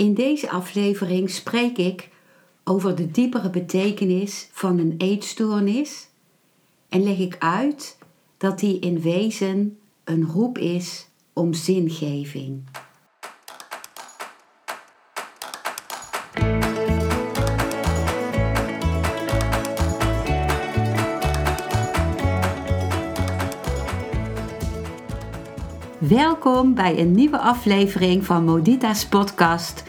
In deze aflevering spreek ik over de diepere betekenis van een eetstoornis en leg ik uit dat die in wezen een roep is om zingeving. Welkom bij een nieuwe aflevering van Modita's podcast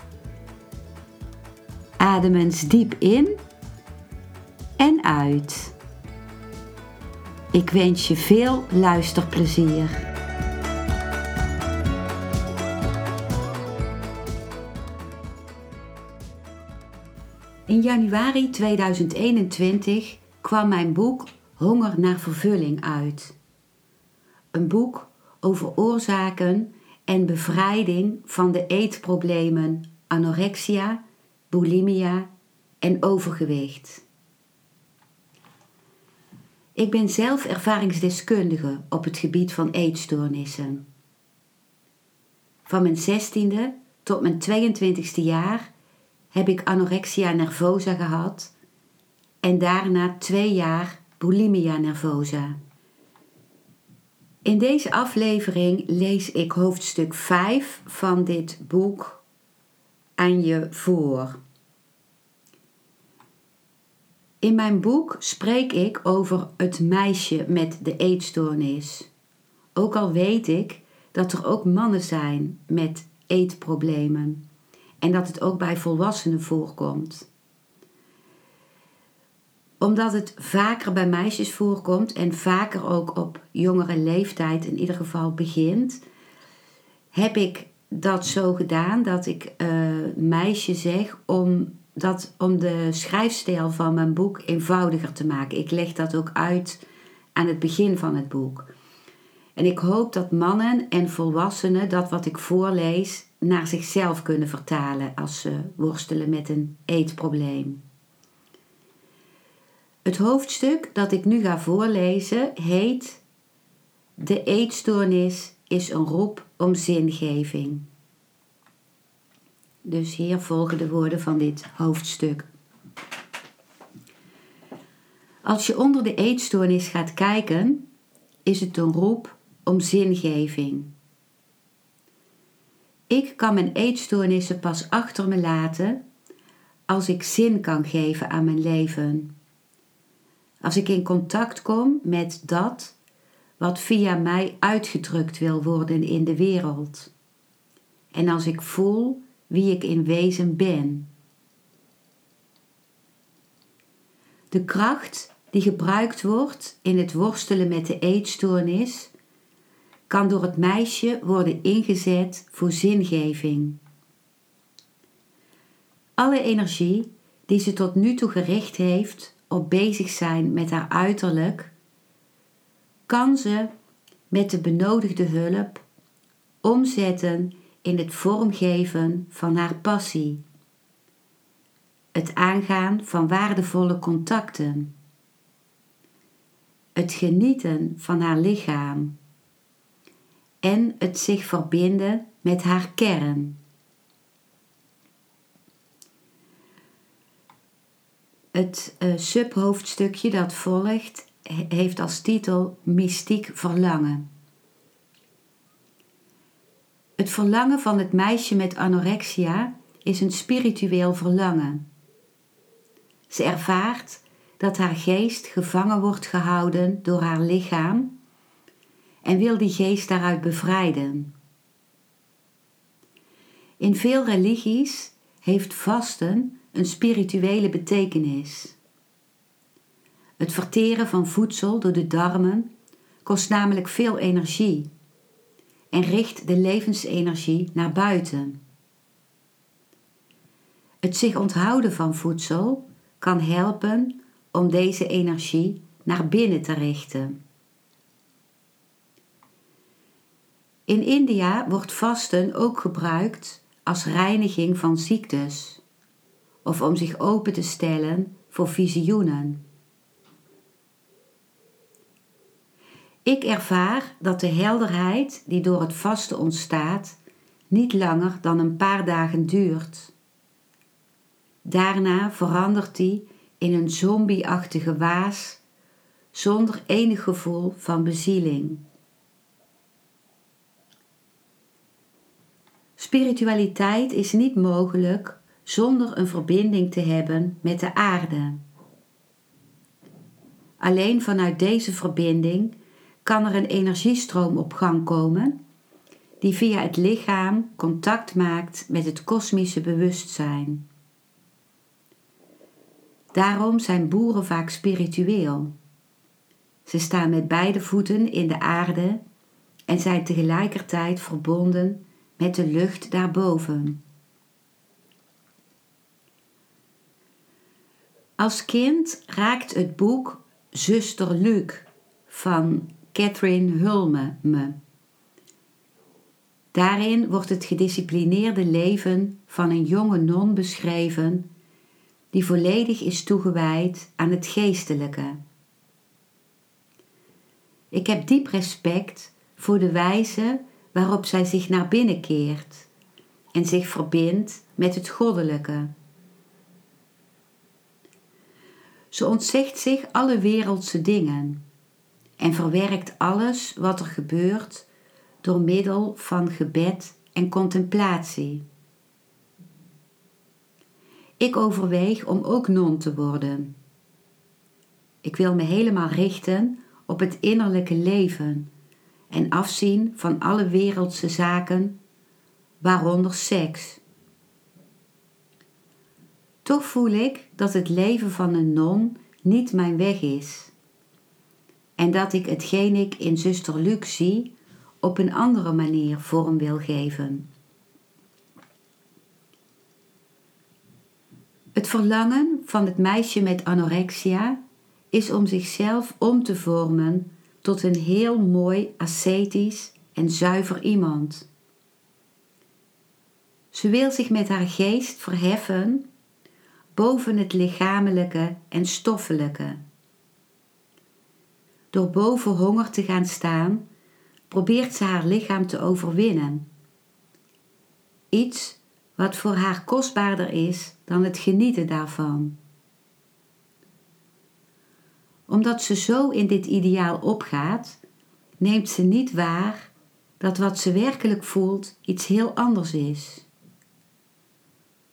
Adem eens diep in en uit. Ik wens je veel luisterplezier. In januari 2021 kwam mijn boek Honger naar vervulling uit. Een boek over oorzaken en bevrijding van de eetproblemen anorexia, bulimia en overgewicht. Ik ben zelf ervaringsdeskundige op het gebied van eetstoornissen. Van mijn 16e tot mijn 22e jaar heb ik anorexia nervosa gehad en daarna twee jaar bulimia nervosa. In deze aflevering lees ik hoofdstuk 5 van dit boek aan je voor. In mijn boek spreek ik over het meisje met de eetstoornis. Ook al weet ik dat er ook mannen zijn met eetproblemen en dat het ook bij volwassenen voorkomt. Omdat het vaker bij meisjes voorkomt en vaker ook op jongere leeftijd in ieder geval begint, heb ik dat zo gedaan dat ik uh, meisje zeg om, dat, om de schrijfstijl van mijn boek eenvoudiger te maken. Ik leg dat ook uit aan het begin van het boek. En ik hoop dat mannen en volwassenen dat wat ik voorlees naar zichzelf kunnen vertalen als ze worstelen met een eetprobleem. Het hoofdstuk dat ik nu ga voorlezen heet De eetstoornis is een roep om zingeving. Dus hier volgen de woorden van dit hoofdstuk. Als je onder de eetstoornis gaat kijken, is het een roep om zingeving. Ik kan mijn eetstoornissen pas achter me laten als ik zin kan geven aan mijn leven. Als ik in contact kom met dat wat via mij uitgedrukt wil worden in de wereld. En als ik voel wie ik in wezen ben. De kracht die gebruikt wordt in het worstelen met de eetstoornis kan door het meisje worden ingezet voor zingeving. Alle energie die ze tot nu toe gericht heeft op bezig zijn met haar uiterlijk, kan ze met de benodigde hulp omzetten in het vormgeven van haar passie, het aangaan van waardevolle contacten, het genieten van haar lichaam. En het zich verbinden met haar kern. Het uh, subhoofdstukje dat volgt heeft als titel Mystiek Verlangen. Het verlangen van het meisje met anorexia is een spiritueel verlangen. Ze ervaart dat haar geest gevangen wordt gehouden door haar lichaam en wil die geest daaruit bevrijden. In veel religies heeft vasten een spirituele betekenis. Het verteren van voedsel door de darmen kost namelijk veel energie en richt de levensenergie naar buiten. Het zich onthouden van voedsel kan helpen om deze energie naar binnen te richten. In India wordt vasten ook gebruikt als reiniging van ziektes of om zich open te stellen voor visioenen. Ik ervaar dat de helderheid die door het vasten ontstaat niet langer dan een paar dagen duurt. Daarna verandert die in een zombieachtige waas zonder enig gevoel van bezieling. Spiritualiteit is niet mogelijk zonder een verbinding te hebben met de aarde. Alleen vanuit deze verbinding kan er een energiestroom op gang komen die via het lichaam contact maakt met het kosmische bewustzijn. Daarom zijn boeren vaak spiritueel. Ze staan met beide voeten in de aarde en zijn tegelijkertijd verbonden met de lucht daarboven. Als kind raakt het boek Zuster Luc van Catherine Hulme me. Daarin wordt het gedisciplineerde leven van een jonge non beschreven die volledig is toegewijd aan het geestelijke. Ik heb diep respect voor de wijze waarop zij zich naar binnen keert en zich verbindt met het goddelijke. Ze ontzegt zich alle wereldse dingen en verwerkt alles wat er gebeurt door middel van gebed en contemplatie. Ik overweeg om ook non te worden. Ik wil me helemaal richten op het innerlijke leven en afzien van alle wereldse zaken, waaronder seks. Toch voel ik dat het leven van een non niet mijn weg is en dat ik hetgeen ik in zuster Luc zie op een andere manier vorm wil geven. Het verlangen van het meisje met anorexia is om zichzelf om te vormen tot een heel mooi ascetisch en zuiver iemand. Ze wil zich met haar geest verheffen boven het lichamelijke en stoffelijke. Door boven honger te gaan staan, probeert ze haar lichaam te overwinnen. Iets wat voor haar kostbaarder is dan het genieten daarvan. Omdat ze zo in dit ideaal opgaat, neemt ze niet waar dat wat ze werkelijk voelt iets heel anders is.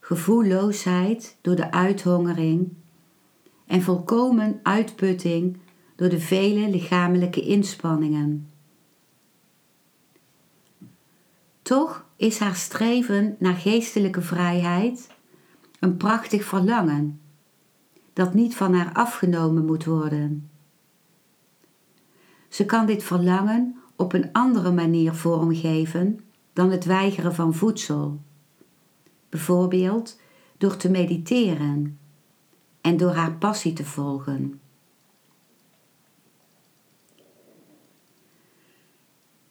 Gevoelloosheid door de uithongering en volkomen uitputting door de vele lichamelijke inspanningen. Toch is haar streven naar geestelijke vrijheid een prachtig verlangen dat niet van haar afgenomen moet worden. Ze kan dit verlangen op een andere manier vormgeven dan het weigeren van voedsel. Bijvoorbeeld door te mediteren en door haar passie te volgen.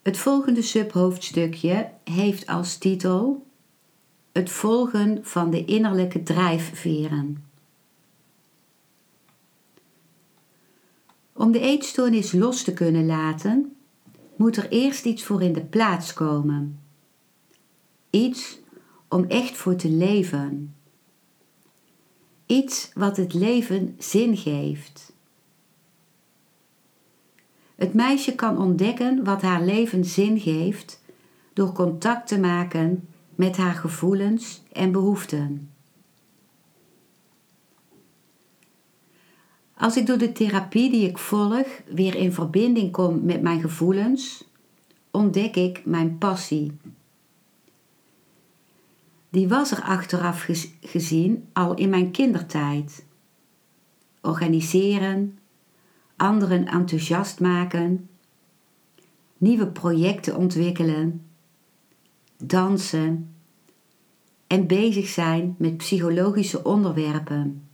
Het volgende subhoofdstukje heeft als titel Het volgen van de innerlijke drijfveren. Om de eetstoornis los te kunnen laten, moet er eerst iets voor in de plaats komen. Iets om echt voor te leven. Iets wat het leven zin geeft. Het meisje kan ontdekken wat haar leven zin geeft door contact te maken met haar gevoelens en behoeften. Als ik door de therapie die ik volg weer in verbinding kom met mijn gevoelens, ontdek ik mijn passie. Die was er achteraf gezien al in mijn kindertijd. Organiseren, anderen enthousiast maken, nieuwe projecten ontwikkelen, dansen en bezig zijn met psychologische onderwerpen.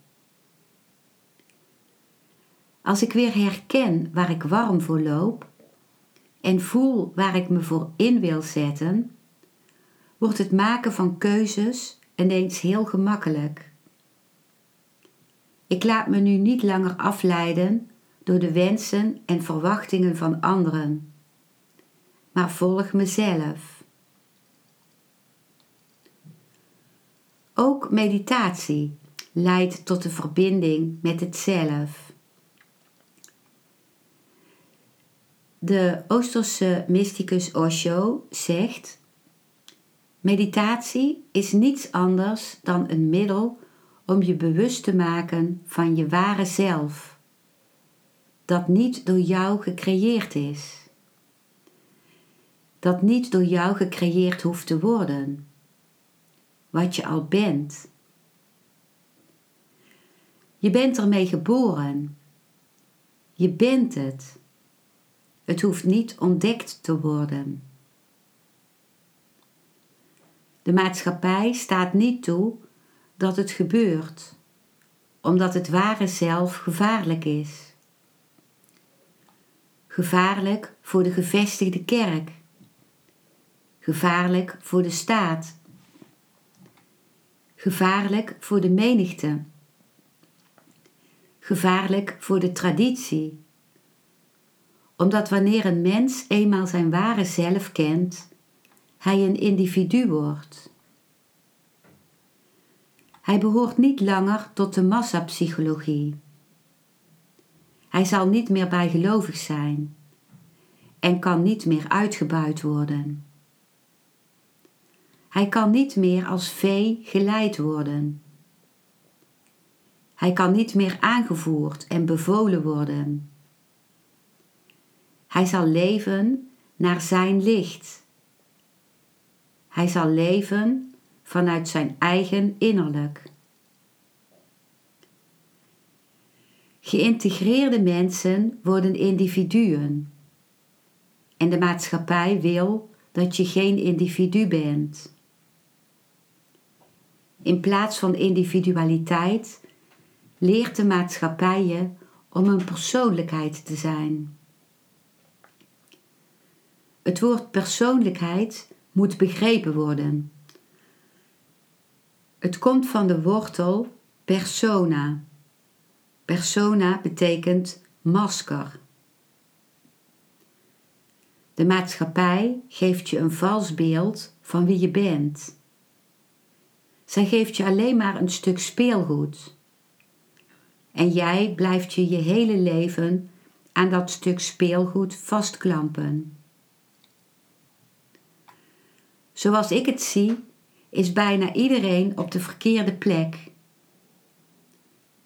Als ik weer herken waar ik warm voor loop en voel waar ik me voor in wil zetten, wordt het maken van keuzes ineens heel gemakkelijk. Ik laat me nu niet langer afleiden door de wensen en verwachtingen van anderen, maar volg mezelf. Ook meditatie leidt tot de verbinding met het zelf. De Oosterse mysticus Osho zegt: Meditatie is niets anders dan een middel om je bewust te maken van je ware zelf, dat niet door jou gecreëerd is, dat niet door jou gecreëerd hoeft te worden, wat je al bent. Je bent ermee geboren. Je bent het. Het hoeft niet ontdekt te worden. De maatschappij staat niet toe dat het gebeurt, omdat het ware zelf gevaarlijk is. Gevaarlijk voor de gevestigde kerk. Gevaarlijk voor de staat. Gevaarlijk voor de menigte. Gevaarlijk voor de traditie. Omdat wanneer een mens eenmaal zijn ware zelf kent, hij een individu wordt. Hij behoort niet langer tot de massapsychologie. Hij zal niet meer bijgelovig zijn en kan niet meer uitgebuit worden. Hij kan niet meer als vee geleid worden. Hij kan niet meer aangevoerd en bevolen worden. Hij zal leven naar zijn licht. Hij zal leven vanuit zijn eigen innerlijk. Geïntegreerde mensen worden individuen. En de maatschappij wil dat je geen individu bent. In plaats van individualiteit leert de maatschappij je om een persoonlijkheid te zijn. Het woord persoonlijkheid moet begrepen worden. Het komt van de wortel persona. Persona betekent masker. De maatschappij geeft je een vals beeld van wie je bent. Zij geeft je alleen maar een stuk speelgoed. En jij blijft je je hele leven aan dat stuk speelgoed vastklampen. Zoals ik het zie, is bijna iedereen op de verkeerde plek.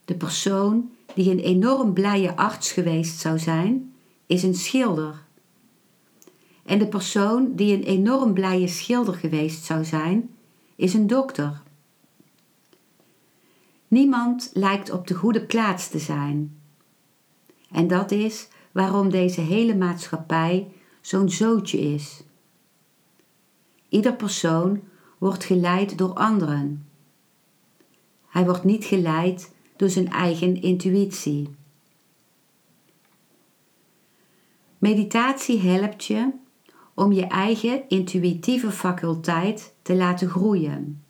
De persoon die een enorm blije arts geweest zou zijn, is een schilder. En de persoon die een enorm blije schilder geweest zou zijn, is een dokter. Niemand lijkt op de goede plaats te zijn. En dat is waarom deze hele maatschappij zo'n zootje is. Ieder persoon wordt geleid door anderen. Hij wordt niet geleid door zijn eigen intuïtie. Meditatie helpt je om je eigen intuïtieve faculteit te laten groeien.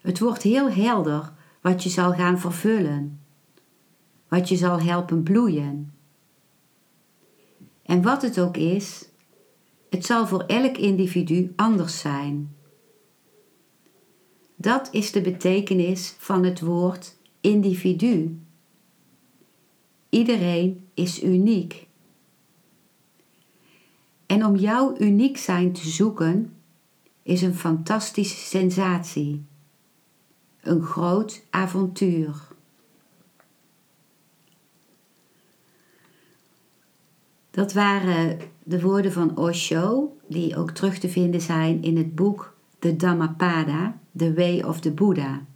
Het wordt heel helder wat je zal gaan vervullen, wat je zal helpen bloeien. En wat het ook is, het zal voor elk individu anders zijn. Dat is de betekenis van het woord individu. Iedereen is uniek. En om jouw uniek zijn te zoeken is een fantastische sensatie. Een groot avontuur. Dat waren de woorden van Osho, die ook terug te vinden zijn in het boek The Dhammapada, The Way of the Buddha.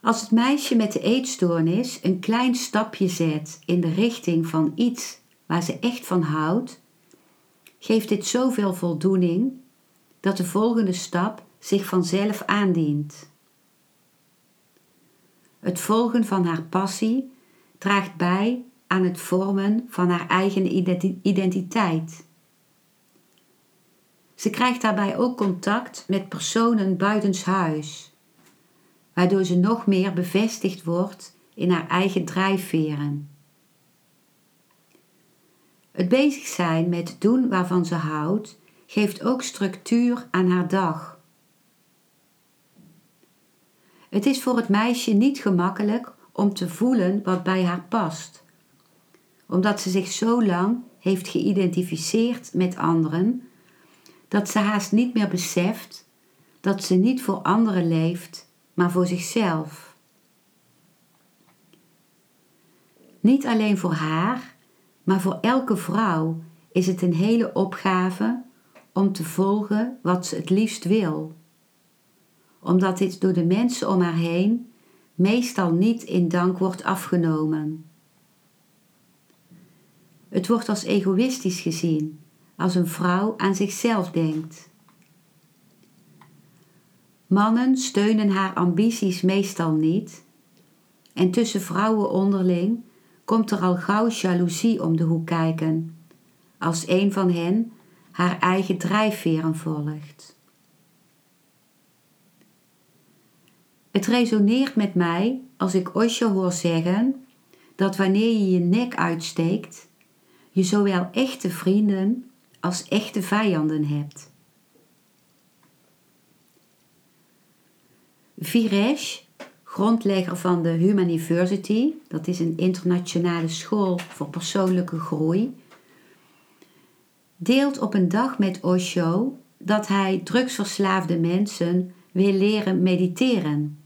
Als het meisje met de eetstoornis een klein stapje zet in de richting van iets waar ze echt van houdt, geeft dit zoveel voldoening dat de volgende stap zich vanzelf aandient. Het volgen van haar passie draagt bij aan het vormen van haar eigen identiteit. Ze krijgt daarbij ook contact met personen buitenshuis, waardoor ze nog meer bevestigd wordt in haar eigen drijfveren. Het bezig zijn met doen waarvan ze houdt, geeft ook structuur aan haar dag. Het is voor het meisje niet gemakkelijk om te voelen wat bij haar past, omdat ze zich zo lang heeft geïdentificeerd met anderen dat ze haast niet meer beseft dat ze niet voor anderen leeft, maar voor zichzelf. Niet alleen voor haar, maar voor elke vrouw is het een hele opgave om te volgen wat ze het liefst wil. Omdat dit door de mensen om haar heen meestal niet in dank wordt afgenomen. Het wordt als egoïstisch gezien als een vrouw aan zichzelf denkt. Mannen steunen haar ambities meestal niet en tussen vrouwen onderling komt er al gauw jaloezie om de hoek kijken, als een van hen haar eigen drijfveren volgt. Het resoneert met mij als ik Osho hoor zeggen dat wanneer je je nek uitsteekt, je zowel echte vrienden als echte vijanden hebt. Viresh, grondlegger van de Humaniversity, dat is een internationale school voor persoonlijke groei, deelt op een dag met Osho dat hij drugsverslaafde mensen wil leren mediteren,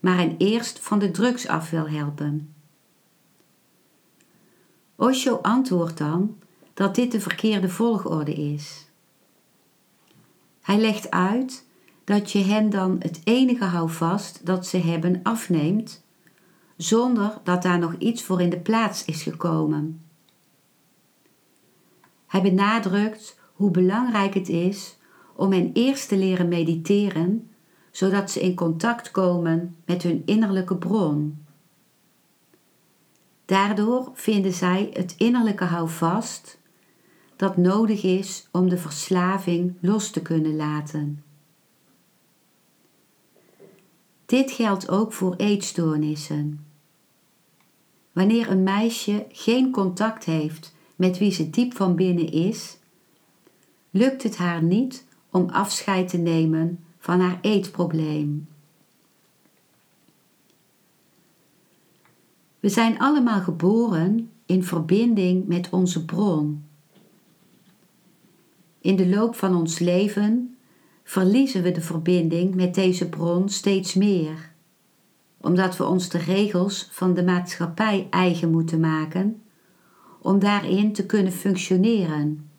maar hen eerst van de drugs af wil helpen. Osho antwoordt dan dat dit de verkeerde volgorde is. Hij legt uit dat je hen dan het enige houvast dat ze hebben afneemt, zonder dat daar nog iets voor in de plaats is gekomen. Hij benadrukt hoe belangrijk het is om hen eerst te leren mediteren, zodat ze in contact komen met hun innerlijke bron. Daardoor vinden zij het innerlijke houvast dat nodig is om de verslaving los te kunnen laten. Dit geldt ook voor eetstoornissen. Wanneer een meisje geen contact heeft met wie ze diep van binnen is, lukt het haar niet om afscheid te nemen van haar eetprobleem. We zijn allemaal geboren in verbinding met onze bron. In de loop van ons leven verliezen we de verbinding met deze bron steeds meer, omdat we ons de regels van de maatschappij eigen moeten maken om daarin te kunnen functioneren.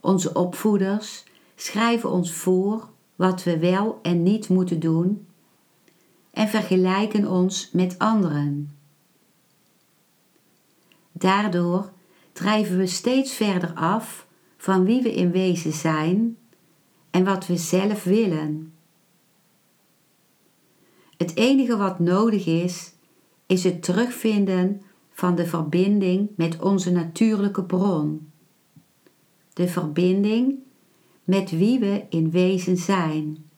Onze opvoeders schrijven ons voor wat we wel en niet moeten doen en vergelijken ons met anderen. Daardoor drijven we steeds verder af van wie we in wezen zijn en wat we zelf willen. Het enige wat nodig is, is het terugvinden van de verbinding met onze natuurlijke bron. De verbinding met wie we in wezen zijn.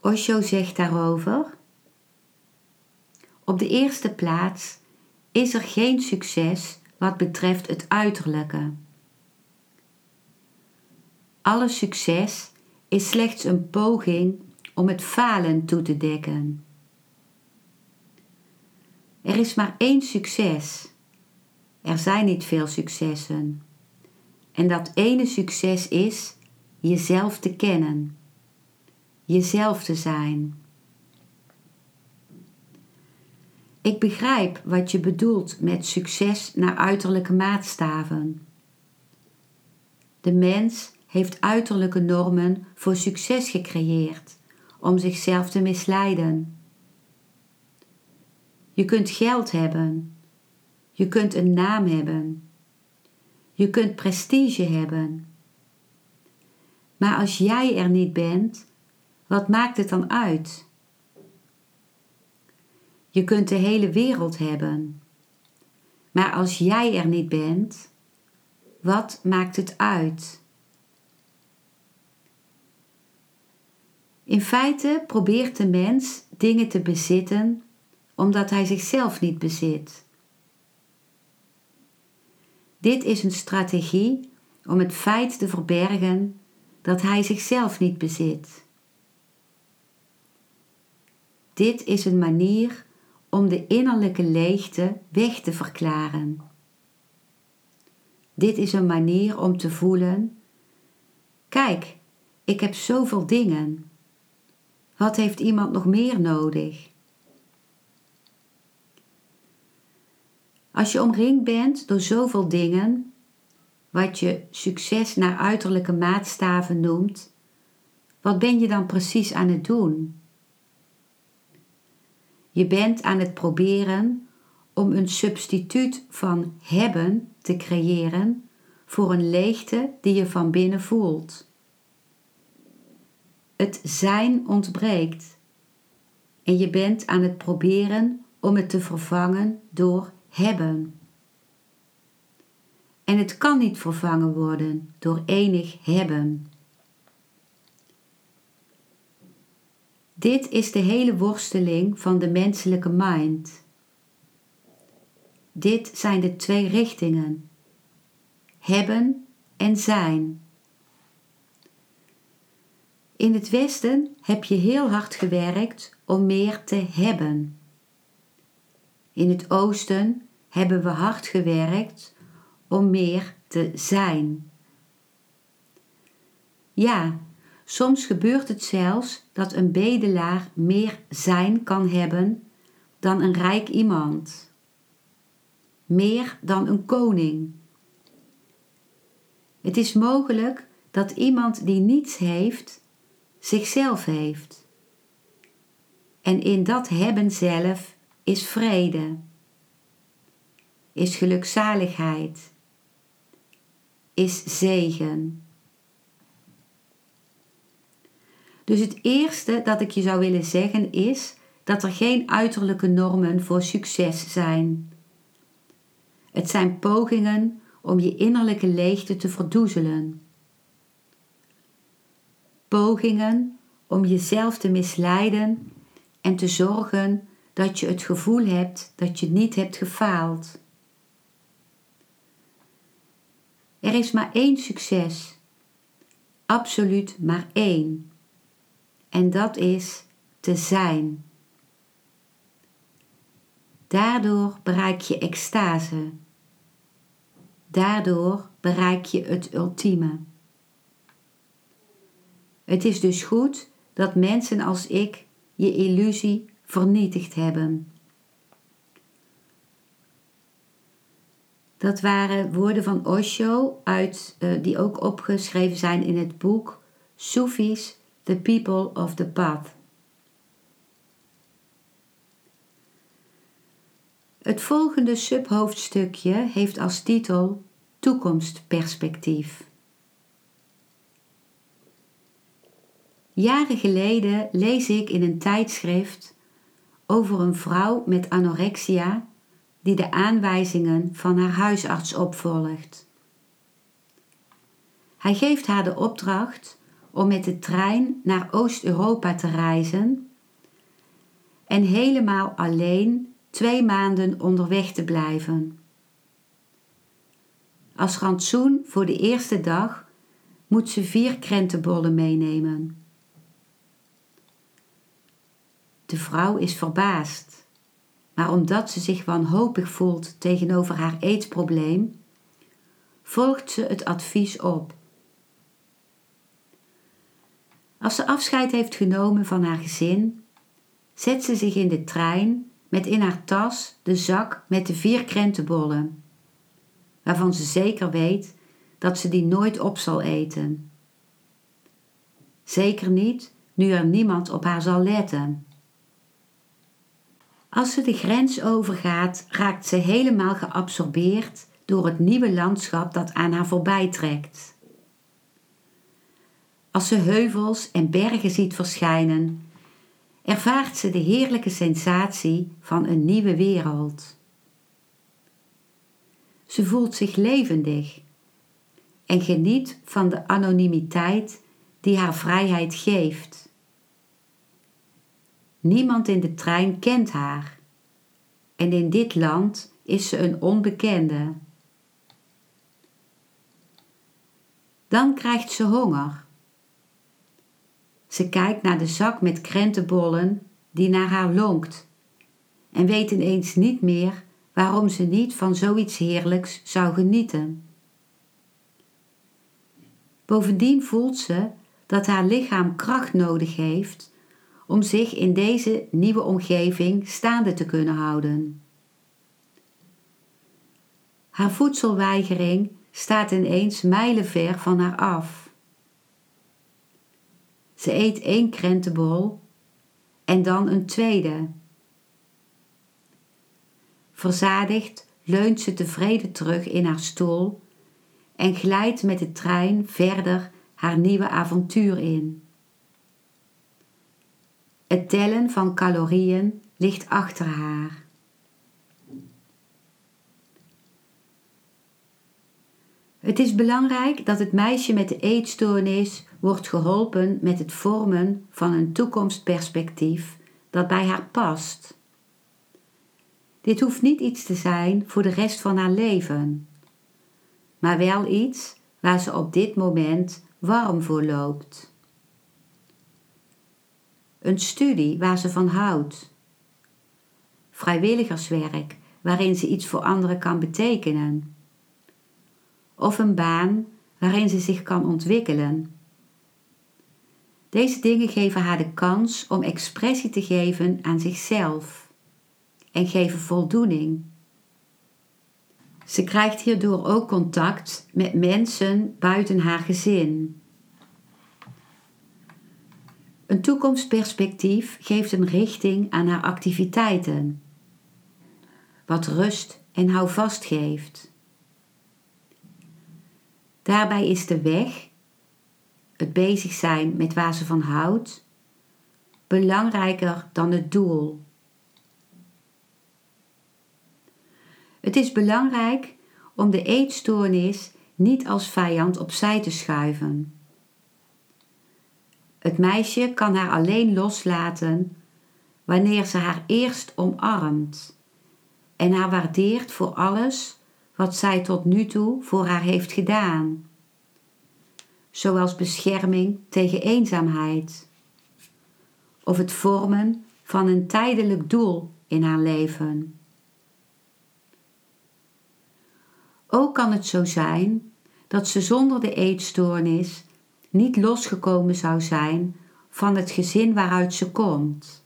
Osho zegt daarover: op de eerste plaats is er geen succes wat betreft het uiterlijke. Alle succes is slechts een poging om het falen toe te dekken. Er is maar één succes. Er zijn niet veel successen. En dat ene succes is jezelf te kennen, jezelf te zijn. Ik begrijp wat je bedoelt met succes naar uiterlijke maatstaven. De mens heeft uiterlijke normen voor succes gecreëerd om zichzelf te misleiden. Je kunt geld hebben. Je kunt een naam hebben. Je kunt prestige hebben. Maar als jij er niet bent, wat maakt het dan uit? Je kunt de hele wereld hebben. Maar als jij er niet bent, wat maakt het uit? In feite probeert de mens dingen te bezitten omdat hij zichzelf niet bezit. Dit is een strategie om het feit te verbergen dat hij zichzelf niet bezit. Dit is een manier om de innerlijke leegte weg te verklaren. Dit is een manier om te voelen: kijk, ik heb zoveel dingen. Wat heeft iemand nog meer nodig? Als je omringd bent door zoveel dingen, wat je succes naar uiterlijke maatstaven noemt, wat ben je dan precies aan het doen? Je bent aan het proberen om een substituut van hebben te creëren voor een leegte die je van binnen voelt. Het zijn ontbreekt en je bent aan het proberen om het te vervangen door hebben. En het kan niet vervangen worden door enig hebben. Dit is de hele worsteling van de menselijke mind. Dit zijn de twee richtingen: hebben en zijn. In het Westen heb je heel hard gewerkt om meer te hebben. In het Oosten hebben we hard gewerkt om meer te zijn. Ja, soms gebeurt het zelfs dat een bedelaar meer zijn kan hebben dan een rijk iemand. Meer dan een koning. Het is mogelijk dat iemand die niets heeft, zichzelf heeft. En in dat hebben zelf is vrede, is gelukzaligheid, is zegen. Dus het eerste dat ik je zou willen zeggen is dat er geen uiterlijke normen voor succes zijn. Het zijn pogingen om je innerlijke leegte te verdoezelen. Pogingen om jezelf te misleiden en te zorgen dat je het gevoel hebt dat je niet hebt gefaald. Er is maar één succes, absoluut maar één. En dat is te zijn. Daardoor bereik je extase. Daardoor bereik je het ultieme. Het is dus goed dat mensen als ik je illusie vernietigd hebben. Dat waren woorden van Osho, uit, uh, die ook opgeschreven zijn in het boek Sufis, The People of the Path. Het volgende subhoofdstukje heeft als titel Toekomstperspectief. Jaren geleden lees ik in een tijdschrift over een vrouw met anorexia die de aanwijzingen van haar huisarts opvolgt. Hij geeft haar de opdracht om met de trein naar Oost-Europa te reizen en helemaal alleen twee maanden onderweg te blijven. Als rantsoen voor de eerste dag moet ze vier krentenbollen meenemen. De vrouw is verbaasd, maar omdat ze zich wanhopig voelt tegenover haar eetprobleem, volgt ze het advies op. Als ze afscheid heeft genomen van haar gezin, zet ze zich in de trein met in haar tas de zak met de vier krentenbollen, waarvan ze zeker weet dat ze die nooit op zal eten. Zeker niet nu er niemand op haar zal letten. Als ze de grens overgaat, raakt ze helemaal geabsorbeerd door het nieuwe landschap dat aan haar voorbij trekt. Als ze heuvels en bergen ziet verschijnen, ervaart ze de heerlijke sensatie van een nieuwe wereld. Ze voelt zich levendig en geniet van de anonimiteit die haar vrijheid geeft. Niemand in de trein kent haar en in dit land is ze een onbekende. Dan krijgt ze honger. Ze kijkt naar de zak met krentenbollen die naar haar lonkt en weet ineens niet meer waarom ze niet van zoiets heerlijks zou genieten. Bovendien voelt ze dat haar lichaam kracht nodig heeft om zich in deze nieuwe omgeving staande te kunnen houden. Haar voedselweigering staat ineens mijlenver van haar af. Ze eet één krentenbol en dan een tweede. Verzadigd leunt ze tevreden terug in haar stoel en glijdt met de trein verder haar nieuwe avontuur in. Het tellen van calorieën ligt achter haar. Het is belangrijk dat het meisje met de eetstoornis wordt geholpen met het vormen van een toekomstperspectief dat bij haar past. Dit hoeft niet iets te zijn voor de rest van haar leven, maar wel iets waar ze op dit moment warm voor loopt. Een studie waar ze van houdt. Vrijwilligerswerk waarin ze iets voor anderen kan betekenen of een baan waarin ze zich kan ontwikkelen. Deze dingen geven haar de kans om expressie te geven aan zichzelf en geven voldoening. Ze krijgt hierdoor ook contact met mensen buiten haar gezin. Een toekomstperspectief geeft een richting aan haar activiteiten, wat rust en houvast geeft. Daarbij is de weg, het bezig zijn met waar ze van houdt, belangrijker dan het doel. Het is belangrijk om de eetstoornis niet als vijand opzij te schuiven. Het meisje kan haar alleen loslaten wanneer ze haar eerst omarmt en haar waardeert voor alles wat zij tot nu toe voor haar heeft gedaan, zoals bescherming tegen eenzaamheid of het vormen van een tijdelijk doel in haar leven. Ook kan het zo zijn dat ze zonder de eetstoornis niet losgekomen zou zijn van het gezin waaruit ze komt.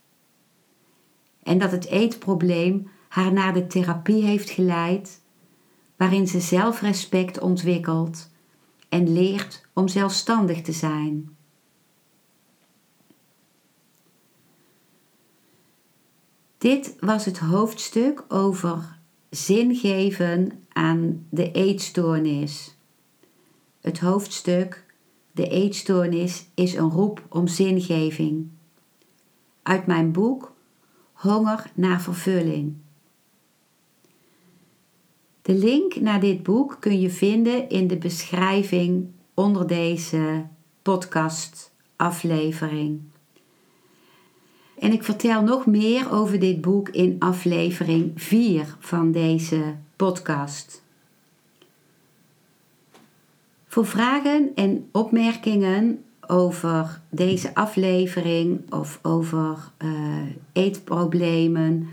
En dat het eetprobleem haar naar de therapie heeft geleid waarin ze zelfrespect ontwikkelt en leert om zelfstandig te zijn. Dit was het hoofdstuk over zin geven aan de eetstoornis. Het hoofdstuk De eetstoornis is een roep om zingeving. Uit mijn boek Honger naar vervulling. De link naar dit boek kun je vinden in de beschrijving onder deze podcast aflevering. En ik vertel nog meer over dit boek in aflevering 4 van deze podcast. Voor vragen en opmerkingen over deze aflevering of over uh, eetproblemen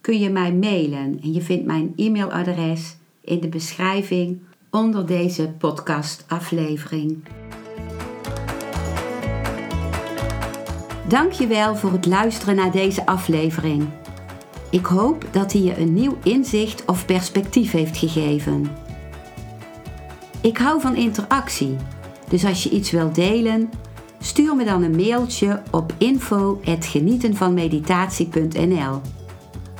kun je mij mailen en je vindt mijn e-mailadres in de beschrijving onder deze podcastaflevering. Dankjewel voor het luisteren naar deze aflevering. Ik hoop dat hij je een nieuw inzicht of perspectief heeft gegeven. Ik hou van interactie, dus als je iets wilt delen, stuur me dan een mailtje op info@genietenvanmeditatie.nl.